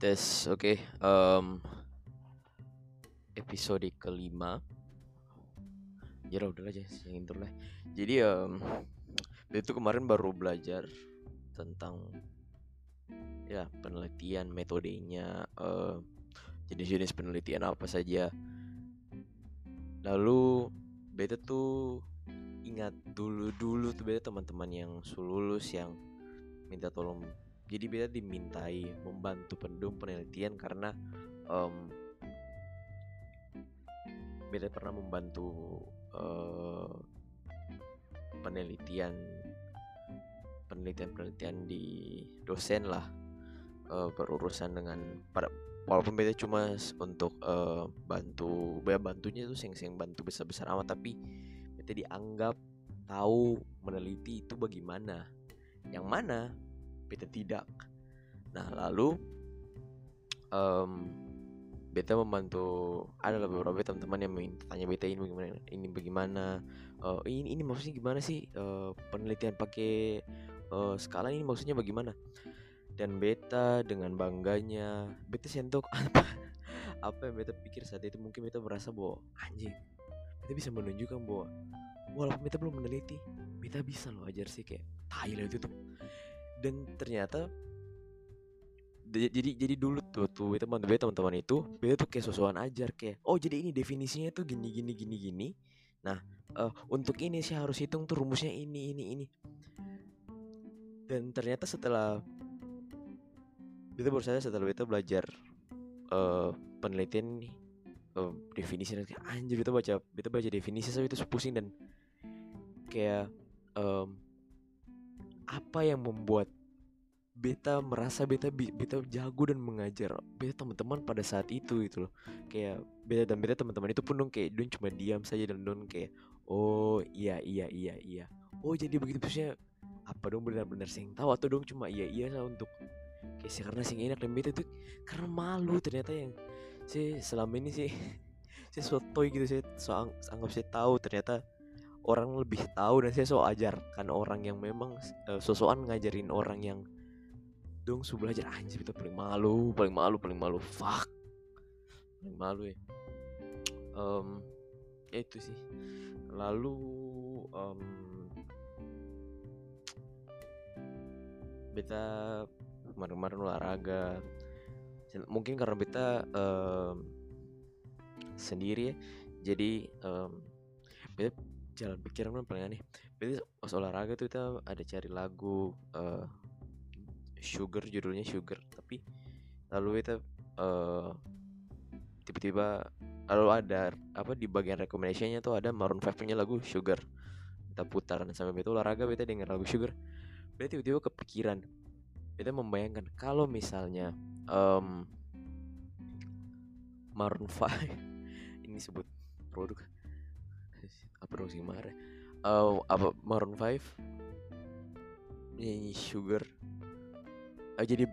Tes, oke. em, episode kelima. Ya udah aja yang intro lah. Jadi em, itu kemarin baru belajar tentang ya penelitian metodenya, eh, jenis-jenis penelitian apa saja. Lalu beta tuh ingat dulu-dulu tuh beta teman-teman yang lulus yang minta tolong jadi beta dimintai membantu penduduk penelitian karena em, beta pernah membantu eh, penelitian penelitian penelitian di dosen lah eh, berurusan dengan pada walaupun beta cuma untuk eh, bantu beta bantunya tuh sing sing bantu besar besar amat tapi beta dianggap tahu meneliti itu bagaimana. Yang mana beta tidak. Nah lalu em beta membantu ada beberapa teman-teman yang minta tanya beta ini bagaimana ini bagaimana Eh, ini ini maksudnya gimana sih? Eh, penelitian pakai eh, skala ini maksudnya bagaimana? Dan beta dengan bangganya beta sentuh apa apa yang beta pikir saat itu. Mungkin beta merasa bahwa anjing beta bisa menunjukkan bahwa walaupun beta belum meneliti beta bisa loh ajar sih kayak lah itu tuh dan ternyata jadi jadi dulu tuh tuh teman beta teman-teman itu beta tuh kayak sosokan ajar kayak oh jadi ini definisinya tuh gini gini gini gini. Nah eh, untuk ini sih harus hitung tuh rumusnya ini ini ini. Dan ternyata setelah beta baru setelah beta belajar eh, penelitian nih eh, definisi dan anjir beta baca beta baca definisi sampai itu pusing dan kayak em, apa yang membuat beta merasa beta beta jago dan mengajar beta teman-teman pada saat itu gitu loh. Kayak beta dan beta teman-teman itu pun dong kayak don cuma diam saja dan don kayak oh iya iya iya iya. Oh jadi begitu. Maksudnya apa dong benar-benar sing tahu atau dong cuma iya iya lah untuk kayak sih karena sing enak dan beta tuh karena malu ternyata yang saya selama ini sih saya sotoy gitu saya so ang- anggap saya tahu ternyata orang lebih tahu dan saya so ajarkan orang yang memang uh, sosokan ngajarin orang yang dong su belajar anjir kita paling malu paling malu paling malu fuck. Paling malu ya. Em, ya itu sih. Lalu em, beta kemarin-kemarin olahraga. Mungkin karena beta em, sendiri ya. Jadi beta jalan pikiran kan paling aneh. Beta pas olahraga tuh kita ada cari lagu eh, Sugar judulnya Sugar tapi lalu kita eh, tiba-tiba lalu ada apa di bagian recommendationnya tuh ada Maroon 5 nya lagu Sugar. Kita putar dan sampai itu olahraga beta denger lagu Sugar. Beta tiba-tiba kepikiran. Beta membayangkan kalau misalnya em, Maroon 5 ini sebut produk apa dong marah Eh, apa Maroon 5 nyanyi Sugar. Eh, jadi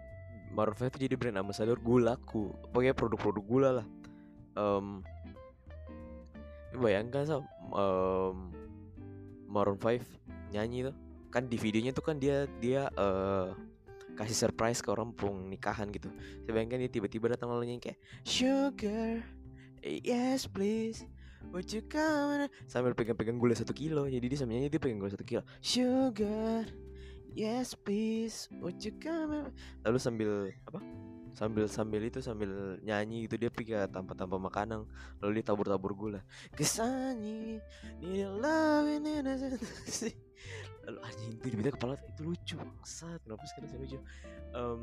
Maroon 5 itu jadi brand ambassador gulaku. Pokoknya produk-produk gula lah. Em, bayangkan so em, Maroon 5 nyanyi tuh. Kan di videonya tuh kan dia dia eh kasih surprise ke orang pung nikahan gitu. Saya bayangkan dia tiba-tiba datang lalu nyanyi kayak sugar yes please would you come and-" sambil pegang-pegang gula satu kilo. Jadi dia sambil nyanyi dia pegang gula satu kilo. Sugar yes please. Would you come and-" lalu sambil apa? Sambil sambil itu sambil nyanyi gitu dia pergi tanpa tanpa makanan. Lalu dia tabur-tabur gula. Kesani your love in innocent lalu anjing itu di kepala itu lucu bangsat. Kenapa sekarang saya lucu? Em,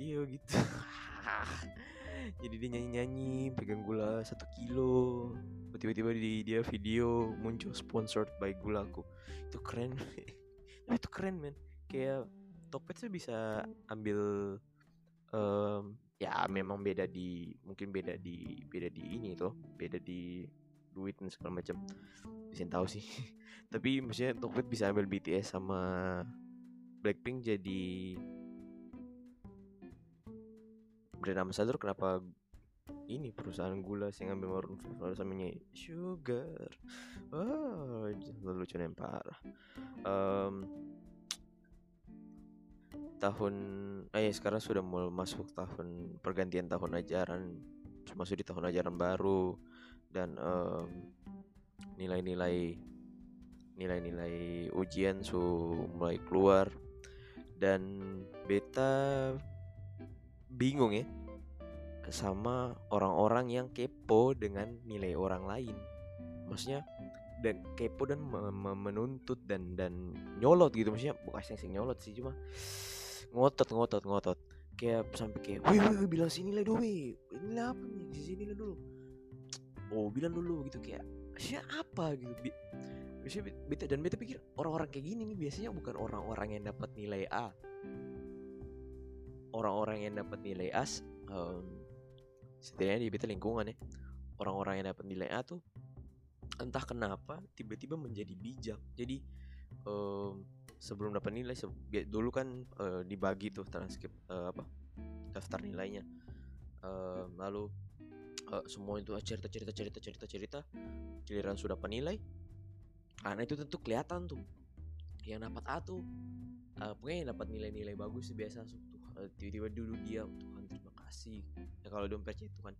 iya gitu jadi dia nyanyi nyanyi pegang gula satu kilo. Tiba-tiba di dia video muncul sponsored by gulaku itu keren. Tapi itu keren men. Kayak Tokped tuh bisa ambil em, ya memang beda di mungkin beda di beda di ini tuh beda di duit dan segala macam. Bisa tahu sih. Tapi maksudnya Tokped bisa ambil BTS sama Blackpink jadi brand ambassador kenapa ini perusahaan gula sih ngambil Maroon 5 lalu samanya sugar. Oh lucu yang parah. Em, tahun eh sekarang sudah mulai masuk tahun pergantian tahun ajaran masuk di tahun ajaran baru dan um, nilai-nilai nilai-nilai ujian su mulai keluar. Dan beta bingung ya sama orang-orang yang kepo dengan nilai orang lain. Maksudnya dan kepo dan menuntut dan dan nyolot gitu. Maksudnya bukan sih nyolot sih cuma ngotot ngotot ngotot. Kayak sampai kayak wih wih bilang sini lah dulu ini apa nih? Di sini lah dulu. Oh bilang dulu gitu kayak siapa gitu? Biasanya beta dan beta pikir orang-orang kayak gini nih biasanya bukan orang-orang yang dapat nilai A orang-orang yang dapat nilai A um, setidaknya di beta lingkungan ya orang-orang yang dapat nilai A tuh entah kenapa tiba-tiba menjadi bijak. Jadi um, sebelum dapat nilai dulu kan uh, dibagi tuh transkrip uh, apa daftar nilainya. Uh, lalu uh, semua itu cerita cerita cerita cerita cerita giliran sudah penilai karena itu tentu kelihatan tuh. Yang dapat A tuh uh, pokoknya yang dapat nilai-nilai bagus biasa tiba-tiba dulu dia Tuhan terima kasih. Ya kalau dompetnya itu kan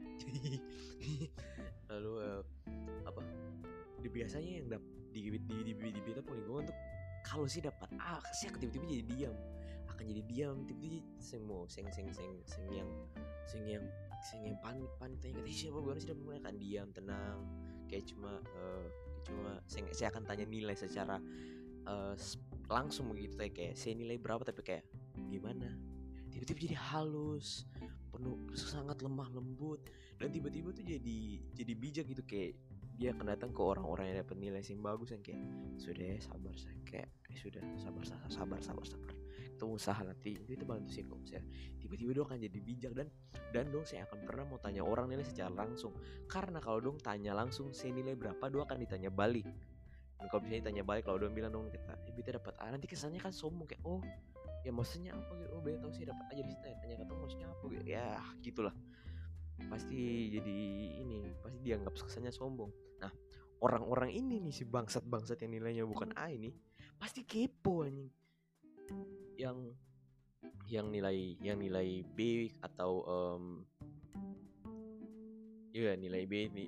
lalu uh, apa? Di biasanya yang dap di di di, di, di beta lingkungan tuh kalau sih dapat A sih akan tiba-tiba jadi diam. Akan jadi diam tiba-tiba sing mau sing sing sing sing yang sing yang sing yang panik panik tanya kata siapa? Gue sih dapat akan diam tenang kayak cuma uh, cuma saya, saya akan tanya nilai secara uh, langsung begitu kayak saya nilai berapa? Tapi kayak gimana? Tiba-tiba jadi halus penuh sangat lemah lembut dan tiba-tiba tuh jadi jadi bijak gitu kayak dia akan datang ke orang-orang yang dapat nilai yang bagus yang kayak sudah ya sabar saya kayak eh, sudah sabar sabar sabar sabar sabar itu usaha nanti itu itu bantu sih kok. Saya tiba-tiba dong akan jadi bijak dan dan dong saya akan pernah mau tanya orang nilai secara langsung. Karena kalau dong tanya langsung saya nilai berapa? Dong akan ditanya balik. Dan kalau misalnya ditanya balik kalau dong bilang dong kita eh kita dapat A nanti kesannya kan sombong kayak oh ya maksudnya apa gitu? Oh tahu sih dapat aja di situ tanya kata maksudnya apa gitu? Ya gitulah. Pasti jadi ini pasti dianggap kesannya sombong. Nah orang-orang ini nih si bangsat-bangsat yang nilainya bukan A ini pasti kepo anjing. Yang yang nilai yang nilai B atau um, ya nilai B ini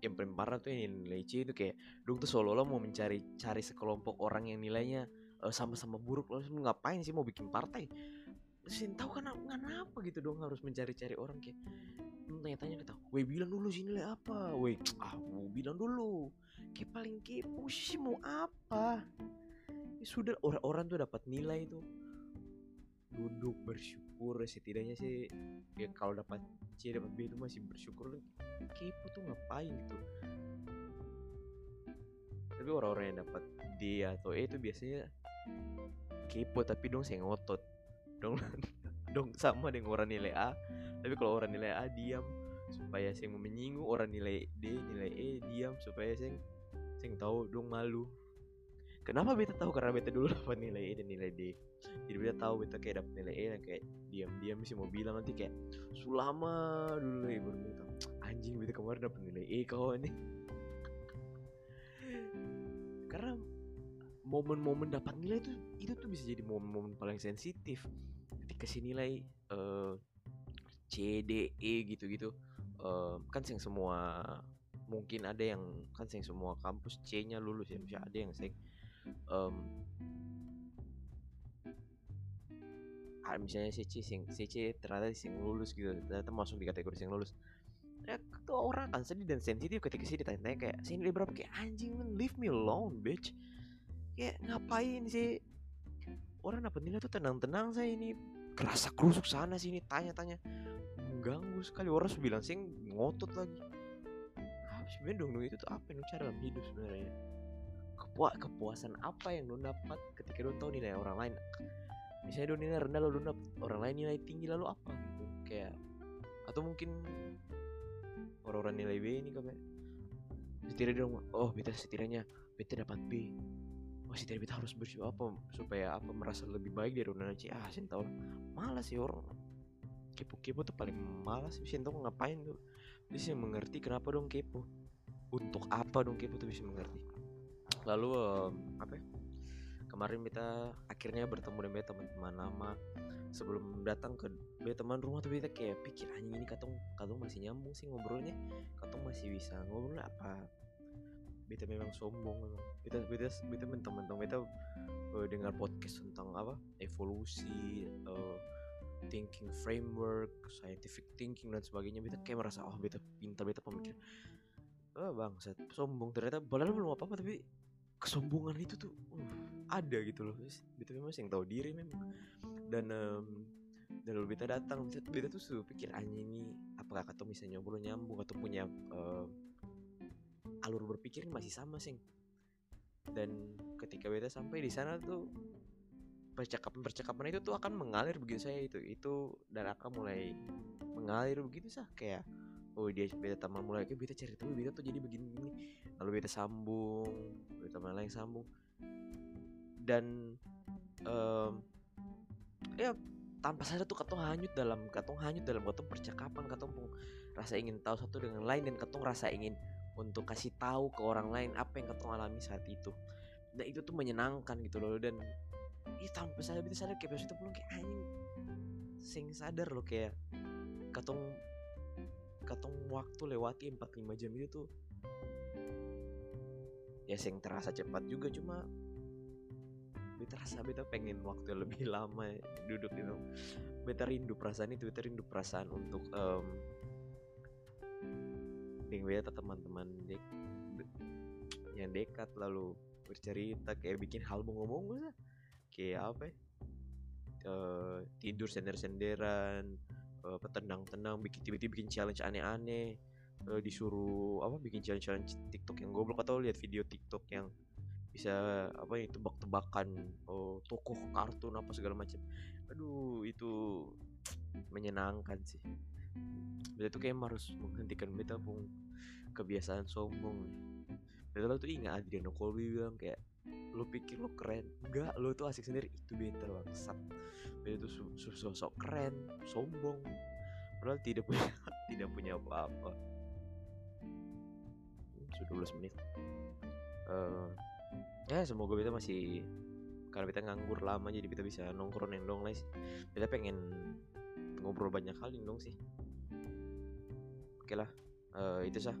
yang paling parah tuh yang nilai C itu kayak dong tuh seolah-olah mau mencari cari sekelompok orang yang nilainya sama-sama buruk lalu ngapain sih mau bikin partai? Sin tahu kan kenapa gitu dong harus mencari-cari orang kayak tanya-tanya kita weh bilang dulu sini lah apa? Weh ah mau bilang dulu. Kayak paling kepo sih mau apa? Ya sudah orang-orang tuh dapat nilai tuh duduk bersyukur setidaknya sih ya kalau dapat C dapat B itu masih bersyukur kepo tuh ngapain gitu. Tapi orang-orang yang dapat D atau E itu biasanya kepo tapi dong saya ngotot. Dong dong sama dengan orang nilai A. Tapi kalau orang nilai A diam. Supaya saya menyinggung orang nilai D nilai E diam. Supaya saya saya tahu dong malu. Kenapa beta tahu? Karena beta dulu dapat nilai E dan nilai D. Jadi beta tahu beta kayak dapat nilai E dan kayak diam-diam sih mau bilang nanti kayak sulama dulu ya baru beta anjing beta kemarin dapat nilai E kawan. Nih karena momen-momen dapat nilai itu itu tuh bisa jadi momen-momen paling sensitif. Ketika si nilai uh, C D E gitu-gitu uh, kan sing semua mungkin ada yang kan sing semua kampus C-nya lulus ya misalnya ada yang sing um, ah, misalnya C sing C ternyata sing lulus gitu ternyata masuk di kategori sing lulus. Ya tuh orang akan sedih dan sensitif ketika sih ditanya kayak sini berapa? Kayak anjing man leave me alone bitch kayak ngapain sih? Orang dapat nilai tuh tenang-tenang saya ini kerasa kerusuk sana sini tanya-tanya. Mengganggu sekali. Orang bilang sih ngotot lagi. Apa sebenarnya dong itu tuh apa yang cara dalam hidup sebenarnya. Kepua kepuasan apa yang lo dapat ketika lo tahu nilai orang lain? Misalnya lo nilai rendah lo dapat orang lain nilai tinggi lalu apa gitu? Kayak atau mungkin orang-orang nilai B ini kayak setidaknya dong oh beta setidaknya beta dapat B oh sih kita harus bersyukur apa supaya apa merasa lebih baik dari C ah sih tahu malas sih orang. Kepo-kepo tuh paling malas. Sih tahu ngapain tuh? Bisa mengerti kenapa dong kepo? Untuk apa dong kepo tuh bisa mengerti? Lalu um, apa ya? kemarin kita akhirnya bertemu dengan teman-teman lama. Sebelum datang ke beta teman rumah tuh beta kayak pikir anjing ini katong katong masih nyambung sih ngobrolnya. Katong masih bisa ngobrol apa beta memang sombong memang. Beta beta beta teman-teman beta uh, dengar podcast tentang apa? Evolusi uh, thinking framework scientific thinking dan sebagainya. Beta kayak merasa oh beta pintar beta pemikir. Oh bangsat sombong. Ternyata padahal belum apa apa tapi kesombongan itu tuh uh, ada gitu loh beta memang yang tahu diri memang. Dan um, dan lalu beta datang beta, beta tuh sudah pikir anjing ini apakah kata misalnya ngobrol nyambung atau punya uh, alur berpikir masih sama sih dan ketika beta sampai di sana tuh percakapan percakapan itu tuh akan mengalir begitu saya itu itu dan akan mulai mengalir begitu sah. Kayak oh dia beta teman mulai kayak beta cerita oh beta tuh jadi begini begini lalu beta sambung beta teman lain sambung. Dan um, ya tanpa sadar tuh katong hanyut dalam katong hanyut dalam katong percakapan katong rasa ingin tahu satu dengan lain dan katong rasa ingin untuk kasih tahu ke orang lain apa yang katong alami saat itu. Dan itu tuh menyenangkan gitu loh dan ya tanpa sadar beta sadar kayak itu belum kayak anjing. Sing sadar loh kayak katong katong waktu lewati 45 jam itu tuh ya sing terasa cepat juga cuma beta rasa beta pengen waktu lebih lama duduk itu beta rindu perasaan itu beta rindu perasaan untuk um, dengan beta teman-teman yang dekat lalu bercerita kayak bikin hal ngomong kayak apa ya? Uh, tidur sender-senderan uh, petendang-tendang bikin tiba-tiba bikin challenge aneh-aneh. Uh, disuruh apa bikin challenge-challenge TikTok yang goblok atau lihat video TikTok yang bisa apa ya tebak-tebakan oh, tokoh kartun apa segala macam. Aduh itu menyenangkan sih beta tuh kayak harus menghentikan beta pun kebiasaan sombong. Beta lo tuh ingat Adriano Colby bilang kayak lo pikir lo keren? Enggak lo tuh asik sendiri. Itu beta bangsat. Beta tuh sosok keren sombong. Padahal tidak punya tidak punya apa-apa. Sudah 12 menit. Uh, ya semoga beta masih karena beta nganggur lama jadi beta bisa nongkrong yang dong sih beta pengen ngobrol banyak kali dong sih. Oke lah uh, itu sah